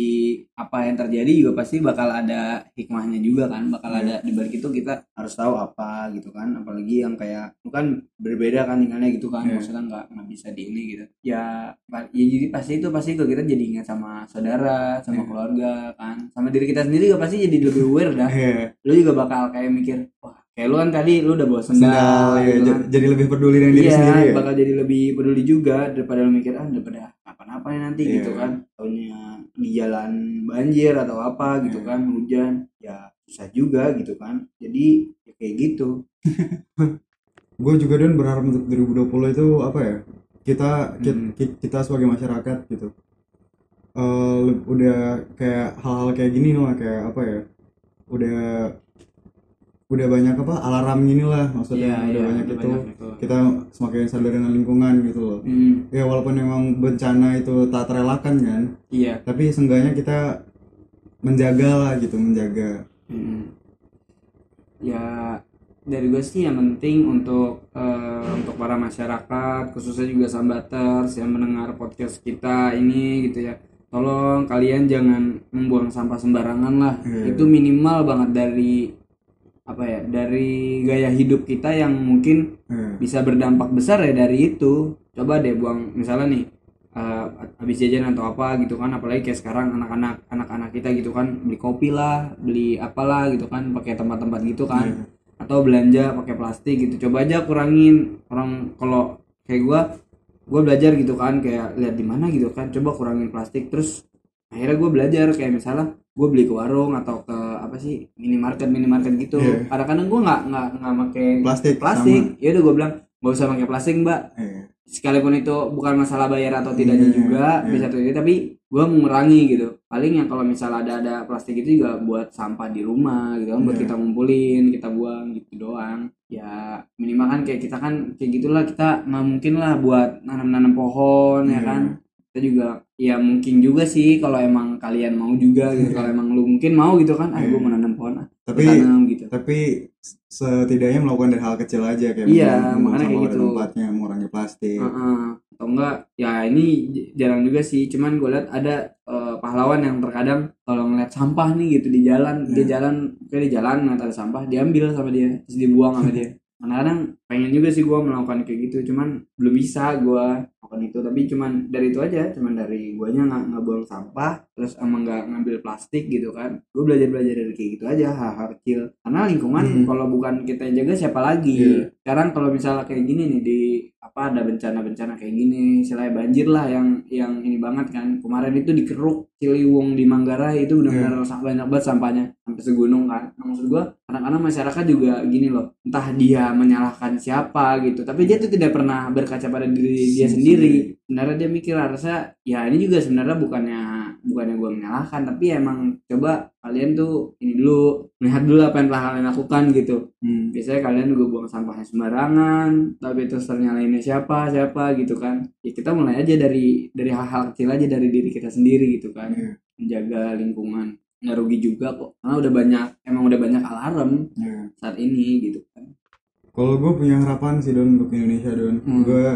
apa yang terjadi juga pasti bakal ada hikmahnya juga kan. Bakal Iya. ada di balik itu kita harus tahu apa gitu kan. Apalagi yang kayak itu kan berbeda kan tinggalnya gitu kan. Iya. maksudnya nggak nggak bisa di ini gitu. Ya ya jadi pasti itu pasti ke kita jadi ingat sama saudara sama Iya. keluarga kan. Sama diri kita sendiri juga pasti jadi lebih aware dah. Iya, lu juga bakal kayak mikir wah kayak lu kan tadi lu udah bawa sendal sendal ya, gitu kan. jadi lebih peduli dengan diri Iya, sendiri ya bakal jadi lebih peduli juga daripada lu mikir ah daripada apa-apa nih nanti Iya. gitu kan. Taunya di jalan banjir atau apa gitu Iya. kan, hujan, ya susah juga gitu kan. Jadi ya kayak gitu. gue juga dan berharap untuk 2020 itu apa ya kita ki- Hmm. ki- kita sebagai masyarakat gitu eh, le- udah kayak hal-hal kayak gini lah kayak apa ya udah udah banyak apa alarm gini lah maksudnya udah banyak udah itu. banyak kita semakin sadar dengan lingkungan gitu loh. Hmm, ya walaupun memang bencana itu tak terelakkan kan iya. tapi seenggaknya kita menjaga lah gitu menjaga. Hmm. Ya dari gue sih yang penting untuk eh, untuk para masyarakat khususnya juga sambaters yang mendengar podcast kita ini gitu ya. Tolong kalian jangan membuang sampah sembarangan lah. Iya. itu minimal banget dari apa ya dari gaya hidup kita yang mungkin Eh, bisa berdampak besar ya dari itu. Coba deh buang misalnya nih eh, habis jajan atau apa gitu kan apalagi kayak sekarang anak-anak anak-anak kita gitu kan beli kopi lah beli apalah gitu kan pakai tempat-tempat gitu kan. Iya. atau belanja pakai plastik gitu. Coba aja kurangin. Orang kalau kayak gua gua belajar gitu kan kayak lihat di mana gitu kan coba kurangin plastik. Terus akhirnya gue belajar kayak misalnya gue beli ke warung atau ke apa sih minimarket minimarket gitu Iya. kadang-kadang gue nggak nggak nggak pakai plastik plastik ya udah gue bilang gak usah pakai plastik mbak. Eh, sekalipun itu bukan masalah bayar atau tidaknya Iya, juga iya. bisa tuh tapi gue mengurangi gitu paling yang kalau misalnya ada ada plastik itu juga buat sampah di rumah gitu kan buat Iya. kita ngumpulin kita buang gitu doang ya minimal kan kayak kita kan kayak gitulah kita nah, mungkin lah buat nanam-nanam pohon ya Iya. kan kita juga ya mungkin juga sih kalau emang kalian mau juga gitu. Kalau emang lu mungkin mau gitu kan ah gue mau nanam pohon ah tapi tanam gitu. tapi setidaknya melakukan dari hal kecil aja kayak Iya, makanya kayak gitu. tempatnya mengurangi plastik. Heeh. atau enggak ya ini jarang juga sih. Cuman gue lihat ada eh, pahlawan yang terkadang kalau ngeliat sampah nih gitu di jalan dia Iya. jalan kayak di jalan ngeliat ada sampah diambil sama dia terus dibuang sama dia kadang-kadang pengen juga sih gue melakukan kayak gitu cuman belum bisa gue melakukan itu. Tapi cuman dari itu aja cuman dari guanya nggak nggak buang sampah terus emang nggak ngambil plastik gitu kan. Gue belajar belajar dari kayak gitu aja hal-hal kecil. Karena lingkungan Hmm. kalau bukan kita yang jaga siapa lagi? Iya. sekarang kalau misalnya kayak gini nih di apa ada bencana-bencana kayak gini istilahnya banjir lah yang yang ini banget kan. Kemarin itu di Keruk Ciliwung di Manggarai itu benar-benar sa- banyak banget sampahnya sampai segunung kan. Nah, maksud gua kadang-kadang masyarakat juga gini loh. Entah dia menyalahkan siapa gitu tapi dia tuh tidak pernah berkaca pada diri dia sendiri. sebenarnya dia mikir harusnya ya ini juga sebenarnya bukannya bukannya gua menyalahkan tapi emang coba kalian tuh ini dulu melihat dulu apa yang telah kalian lakukan gitu. Hmm. biasanya kalian juga buang sampahnya sembarangan tapi terus ternyalainnya siapa siapa gitu kan. Ya kita mulai aja dari dari hal-hal kecil aja dari diri kita sendiri gitu kan. Iya. menjaga lingkungan nggak rugi juga kok karena udah banyak emang udah banyak alarm Iya. saat ini gitu kan Kalau gue punya harapan sih Don untuk Indonesia Don. Hmm. Gue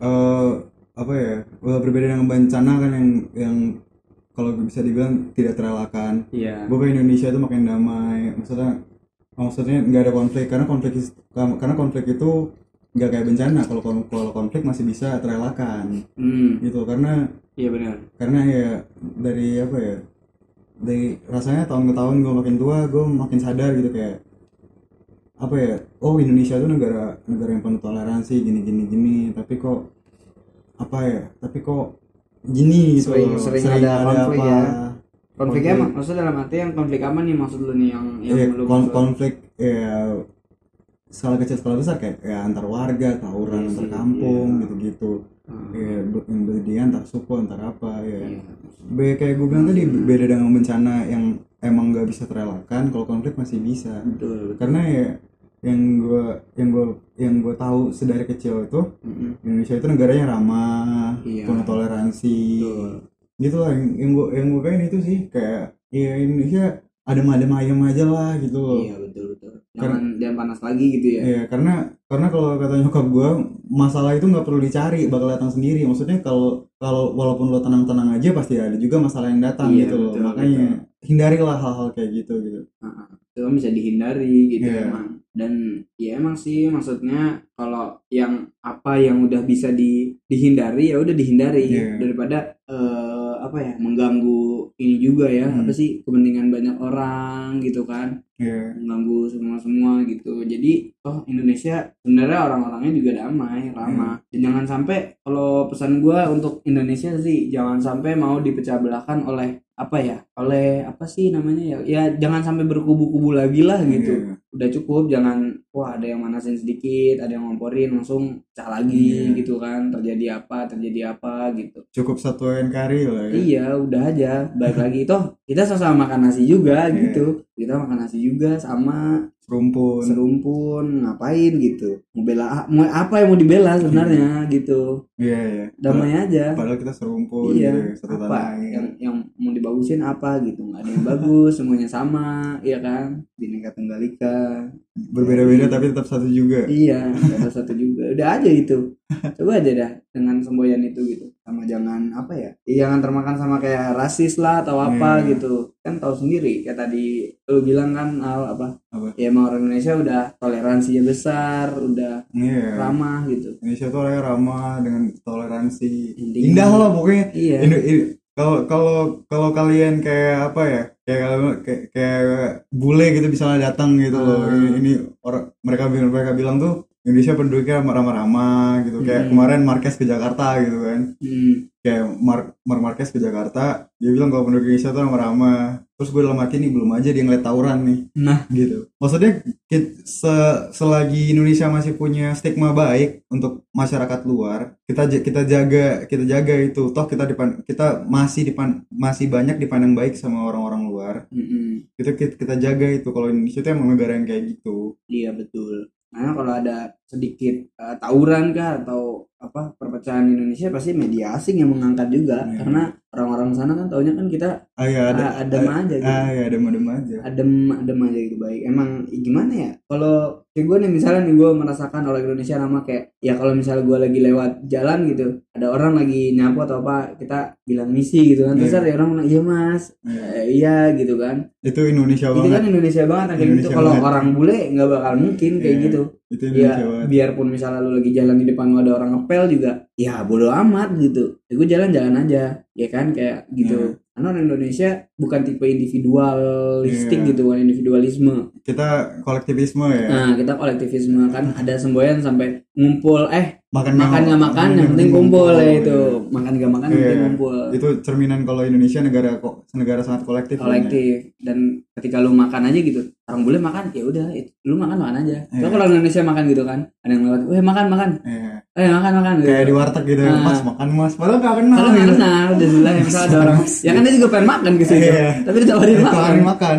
eh apa ya? Well, berbeda dengan bencana kan yang yang kalau bisa dibilang tidak terelakkan. iya Gue pengen Indonesia itu makin damai. Maksudnya maksudnya nggak ada konflik karena konflik karena konflik itu nggak kayak bencana. Kalau kalau konflik masih bisa terelakkan hmm gitu karena iya benar karena ya dari apa ya dari rasanya tahun ke tahun gue makin tua gue makin sadar gitu kayak apa ya oh Indonesia tuh negara negara yang penuh toleransi gini gini gini tapi kok apa ya tapi kok gini gitu Sering- sering ada konflik ya. konfliknya Konflik. maksudnya dalam arti yang konflik apa nih maksud lu nih yang yang Iya, lu kon- konflik ya skala kecil skala besar kayak ya antar warga tawuran Iya antar kampung iya. Hmm, ya yang berdian antar suku antar apa ya iya. Be- kayak gue bilang tadi beda dengan bencana yang emang nggak bisa terelakkan kalau konflik masih bisa betul karena ya yang gue yang gue yang gue tahu sedari kecil itu Mm-mm. Indonesia itu negaranya ramah Iya. penuh toleransi Betul. gitu lah yang, yang gue yang gue pengen itu sih kayak ya Indonesia adem-adem ayam aja lah gitu loh Iya betul betul. Jangan jangan panas lagi gitu ya. Iya, karena karena kalau kata nyokap gue masalah itu nggak perlu dicari, bakal datang sendiri. Maksudnya kalau kalau walaupun lo tenang-tenang aja pasti ada juga masalah yang datang Iya, gitu loh. betul, Makanya hindarilah hal-hal kayak gitu gitu. Heeh. Itu kan bisa dihindari gitu Iya. emang. Dan ya emang sih maksudnya kalau yang apa yang udah bisa di dihindari ya udah dihindari Iya. daripada eh, apa ya mengganggu ini juga ya. Hmm. apa sih kepentingan banyak orang gitu kan. Iya. mengganggu semua semua gitu. Jadi oh Indonesia sebenarnya orang-orangnya juga damai ramah. Dan jangan sampai kalau pesan gua untuk Indonesia sih jangan sampai mau dipecah belahkan oleh apa ya oleh apa sih namanya ya ya jangan sampai berkubu-kubu lagi lah gitu Iya. udah cukup jangan wah ada yang manasin sedikit ada yang ngomporin langsung pecah lagi Iya. gitu kan terjadi apa terjadi apa gitu Cukup satu NKRI lah ya. Iya, udah aja. Balik lagi toh kita sama-sama makan nasi juga Iya. gitu. Kita makan nasi juga sama Rumpun. serumpun ngapain gitu. Mau bela mau apa yang mau dibela sebenarnya gitu. Iya, iya. Damai aja. Padahal kita serumpun Iya, gitu, satu tanah apa air. yang yang mau dibagusin apa gitu nggak ada yang bagus semuanya sama iya kan bineka tunggal ika Berbeda-beda tapi tetap satu juga. iya ada satu juga udah aja itu coba aja dah dengan semboyan itu gitu sama jangan apa ya ya jangan termakan sama kayak rasis lah atau apa Iya. gitu kan tahu sendiri kayak tadi lu bilang kan Al, apa Apa? ya emang orang Indonesia udah toleransinya besar udah Iya. ramah gitu Indonesia tuh orangnya ramah dengan toleransi. Intinya. Indah lah pokoknya. iya Indo- kalau kalau kalau kalian kayak apa ya? Kayak kalau- kayak, kayak bule gitu misalnya datang gitu loh. Ah. ini, ini orang mereka bilang mereka bilang tuh Indonesia penduduknya ramah-ramah gitu. Kayak Hmm. kemarin Marquez ke Jakarta gitu kan. Hmm, kayak Mark Mark Marquez ke Jakarta dia bilang kalau penduduk Indonesia tuh ramah-ramah terus gue dalam hati nih belum aja dia ngeliat tawuran nih. Nah. Gitu. Maksudnya se- selagi Indonesia masih punya stigma baik untuk masyarakat luar kita kita jaga kita jaga itu. Toh kita dipan kita masih dipan masih banyak dipandang baik sama orang-orang luar. Mm-mm. itu kita, kita jaga itu. Kalau Indonesia itu emang negara yang kayak gitu. Iya betul. Karena kalau ada sedikit uh, tawuran kah atau apa perpecahan Indonesia pasti media asing yang mengangkat juga. Iya. karena orang-orang sana kan taunya kan kita ah ya ada ah, adem aja gitu ah ya adem adem aja. Adem adem aja gitu baik. Emang gimana ya? Kalau kayak gue nih misalnya nih gue merasakan orang Indonesia nama kayak ya kalau misalnya gue lagi lewat jalan gitu ada orang lagi nyapu atau apa kita bilang misi gitu kan. Terus Iya. ada orang bilang iya mas. Iya. Eh, iya gitu kan. Itu Indonesia itu banget. kan Indonesia banget kayak gitu. Indonesia kalau orang bule nggak bakal mungkin kayak Iya. gitu. itu ya Indonesia banget. biarpun misalnya lu lagi jalan di depan lu ada orang ngepel juga ya bodo amat gitu. Ya gue jalan-jalan aja ya kan? Kayak gitu. Iya. karena orang Indonesia bukan tipe individualistik Iya. gitu kan individualisme. Kita kolektivisme ya. Nah kita kolektivisme. Kan ada semboyan sampai ngumpul eh makan makan nggak makan yang penting kumpul ya itu makan nggak makan yang Iya. penting kumpul itu cerminan kalau Indonesia negara kok negara sangat kolektif kolektif dan ketika lu makan aja gitu orang boleh makan ya udah itu- lu makan makan aja Iya. Soalnya kalau Indonesia makan gitu kan ada yang lewat weh makan makan Iya. eh makan makan gitu. kayak di warteg gitu Nah. mas makan mas padahal gak kenal Kalau nggak gitu. kenal, udah jelas ya misalnya ada orang, ya kan dia juga pengen makan ke situ, Iya. tapi ditawarin makan. Makan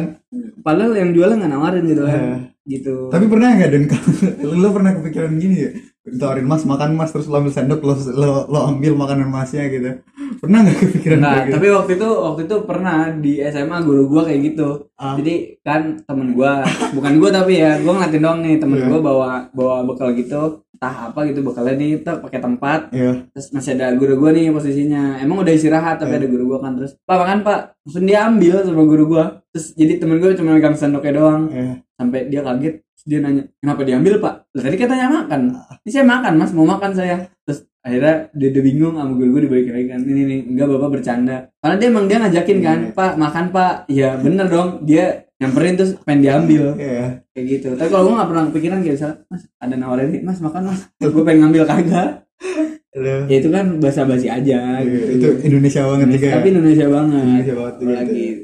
Padahal yang jualnya nggak nawarin gitu kan, Iya. gitu. tapi pernah nggak dan lu pernah kepikiran gini ya ditawarin mas makan mas terus lo ambil sendok lo lo, lo ambil makanan masnya gitu pernah nggak kepikiran Nah, gitu? tapi waktu itu waktu itu pernah di SMA guru gua kayak gitu. Ah. Jadi kan temen gua, bukan gua tapi ya, gua ngeliatin doang nih temen Iya. gua bawa bawa bekal gitu, entah apa gitu bekalnya nih, tak pakai tempat. Iya. Terus masih ada guru gua nih posisinya. Emang udah istirahat tapi Iya. ada guru gua kan terus, "Pak, makan, Pak." Langsung dia ambil sama guru gua. Terus jadi temen gua cuma megang sendoknya doang. Iya. Sampai dia kaget, dia nanya, "Kenapa diambil, Pak?" Lah tadi katanya makan. Ini saya makan, Mas, mau makan saya. Terus akhirnya dia, dia bingung sama guru gue dibalik lagi kan ini nih enggak bapak bercanda karena dia emang dia ngajakin kan Iya. pak makan pak ya bener dong dia nyamperin terus pengen diambil Iya. kayak gitu tapi kalau gue nggak pernah kepikiran kayak misalnya mas ada nawarin nih mas makan mas gue pengen ngambil kagak ya itu kan basa basi aja Iya, gitu itu Indonesia banget juga ya. tapi Indonesia banget Indonesia banget juga apalagi itu.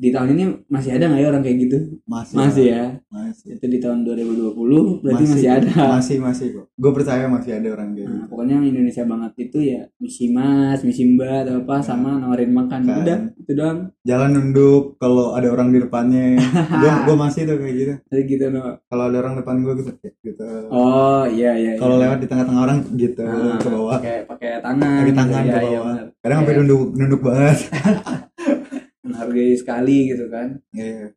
Di, tahun ini masih ada nggak ya orang kayak gitu masih masih ya masih itu di tahun 2020 berarti masih, ada masih masih kok gue percaya masih ada orang kayak Nah, gitu pokoknya yang Indonesia banget itu ya misi mas, misi mbak atau apa sama nawarin makan. Kan. Udah, itu doang. jalan nunduk kalau ada orang di depannya gue gue masih tuh kayak gitu Jadi gitu no. kalau ada orang depan gue gitu gitu Oh iya iya. kalau iya. lewat di tengah-tengah orang gitu Nah, ke bawah pakai pakai tangan. pakai gitu. tangan Iya, ke iya, bawah benar. kadang sampai Kayak nunduk nunduk banget menghargai sekali gitu kan. Iya.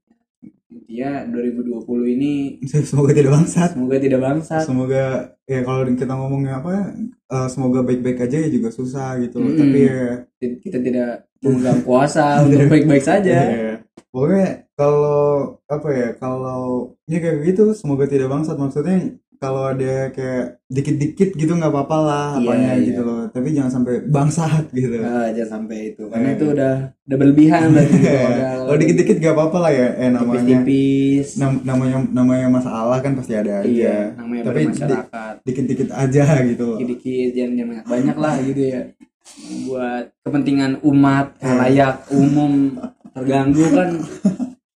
Intinya 2020 ini semoga tidak bangsat semoga tidak bangsat. semoga ya kalau kita ngomongnya apa ya, eh, semoga baik-baik aja ya juga susah gitu Mm-mm. tapi ya Kita tidak memegang kuasa untuk baik-baik saja. Iya. Pokoknya kalau apa ya kalau ya kayak gitu semoga tidak bangsat maksudnya kalau ada kayak dikit-dikit gitu nggak apa-apa lah Iya, apanya iya. gitu loh tapi jangan sampai bangsat gitu. Nah, jangan sampai itu. Karena Iya. itu udah udah berlebihan berarti gitu. Kalau dikit-dikit gak apa-apa lah ya eh namanya tipis-tipis. nam- namanya namanya masalah kan pasti ada aja Iya, namanya tapi bermasyarakat. dikit-dikit aja gitu loh dikit-dikit jangan jangan banyak banyak lah gitu ya buat kepentingan umat halayak umum terganggu kan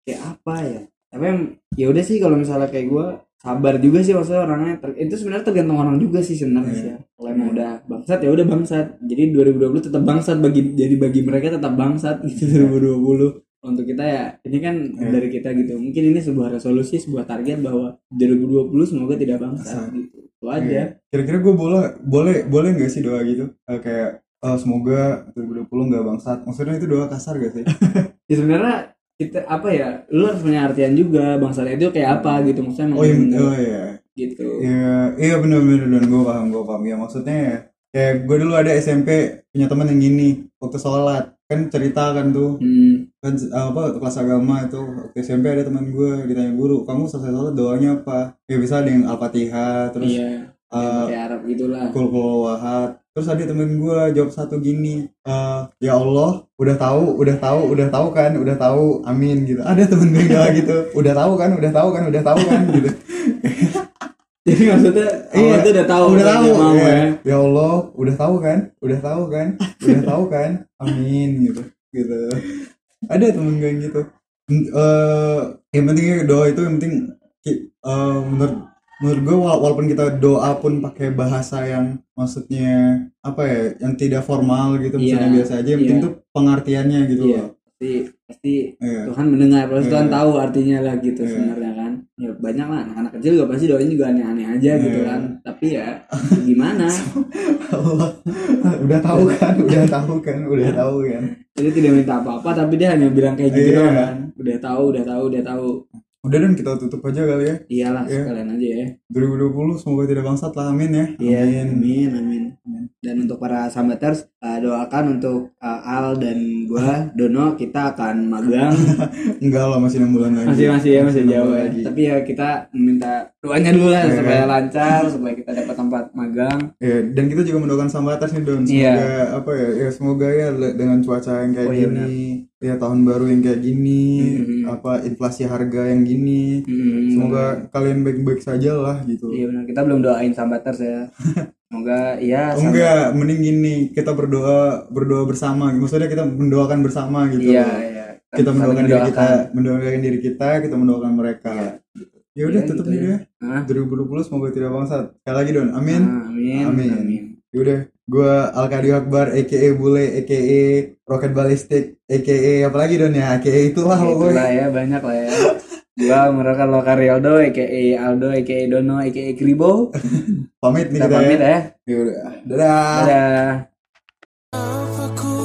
kayak apa ya tapi ya udah sih kalau misalnya kayak gue sabar juga sih maksudnya orangnya. Ter- itu sebenarnya tergantung orang juga sih sebenarnya Iya. sih ya. kalau emang udah bangsat ya udah bangsat. Jadi 2020 tetap bangsat bagi jadi bagi mereka tetap bangsat gitu 2020 untuk kita ya ini kan Iya. dari kita gitu. Mungkin ini sebuah resolusi sebuah target bahwa 2020 semoga tidak bangsat gitu. Itu aja. Iya. kira-kira gue boleh boleh boleh nggak sih doa gitu? Eh, kayak eh, semoga 2020 nggak bangsat. Maksudnya itu doa kasar gak sih? Ya sebenarnya kita apa ya lu harus punya artian juga bangsa itu kayak apa gitu maksudnya oh iya oh iya. gitu. Iya, iya bener bener bener gue paham gue paham. Ya maksudnya ya, kayak gue dulu ada SMP punya teman yang gini waktu sholat. Kan cerita kan tuh. Hmm, kan apa kelas agama itu waktu SMP ada teman gue ditanya guru kamu selesai sholat doanya apa? Ya bisa ada yang al-fatihah terus iya eh, kayak Arab gitulah. Kul wahad terus ada temen gue jawab satu gini. Eh, ya Allah udah tahu udah tahu udah tahu kan udah tahu amin gitu. Ada temen gue jawab gitu udah tahu kan udah tahu kan udah tahu kan gitu. Jadi maksudnya Iya, Allah tuh udah tahu udah kan tahu mau ya. ya. Ya Allah udah tahu kan udah tahu kan udah tahu kan amin gitu gitu. Ada temen gue yang gitu. Eh yang penting doa itu yang penting eh, menurut menurut gue wala- walaupun kita doa pun pakai bahasa yang maksudnya apa ya yang tidak formal gitu misalnya Iya, biasa aja yang penting iya. tuh pengertiannya gitu Iya. loh pasti pasti Iya. Tuhan mendengar pasti Iya. Tuhan tahu artinya lah gitu Iya. sebenarnya kan ya banyak lah anak-anak kecil juga pasti doain juga aneh-aneh aja gitu Iya. kan tapi ya gimana udah tahu kan udah tahu kan udah tahu kan dia tidak minta apa-apa tapi dia hanya bilang kayak gitu Iya. doang kan udah tahu udah tahu udah tahu udah dan kita tutup aja kali ya iyalah Iya. sekalian aja ya 2020 semoga tidak bangsat lah amin ya Iya, amin, amin. Dan untuk para sambaters, uh, doakan untuk uh, Al dan gua, Dono, kita akan magang. enggak lah masih 6 bulan lagi masih masih ya masih Enam jauh ya. lagi. Tapi ya kita minta doanya dulu lah Iya. supaya lancar, supaya kita dapat tempat magang. Ya, dan kita juga mendoakan sama atas nih Don semoga Iya. apa ya ya semoga ya dengan cuaca yang kayak Oh, iya, gini ya tahun baru yang kayak gini Mhm. apa inflasi harga yang gini Hmm, semoga kalian baik-baik saja lah gitu Iya benar, kita belum doain sambaters ya. Semoga iya Oh, enggak mending gini kita berdoa berdoa bersama maksudnya kita mendoakan bersama gitu Iya, iya. kita Saling mendoakan diri kita mendoakan. mendoakan diri kita kita mendoakan mereka ya udah Ya, tutup gitu nih ya. deh Hah? 2020 semoga tidak bangsat sekali lagi Don amin Ah, amin. Amin. Amin. Yaudah, gue Alkadio Akbar, a.k.a. Bule, a.k.a. Rocket Ballistic, a.k.a. apa lagi Don ya, a.k.a. itulah Ya, pokoknya. itulah ya banyak lah ya. Gua merupakan Lokariodo, aka Aldo, aka Dono, aka Kribo. Pamit nih Kita kita, pamit ya. ya. Yaudah, dadah. Dadah.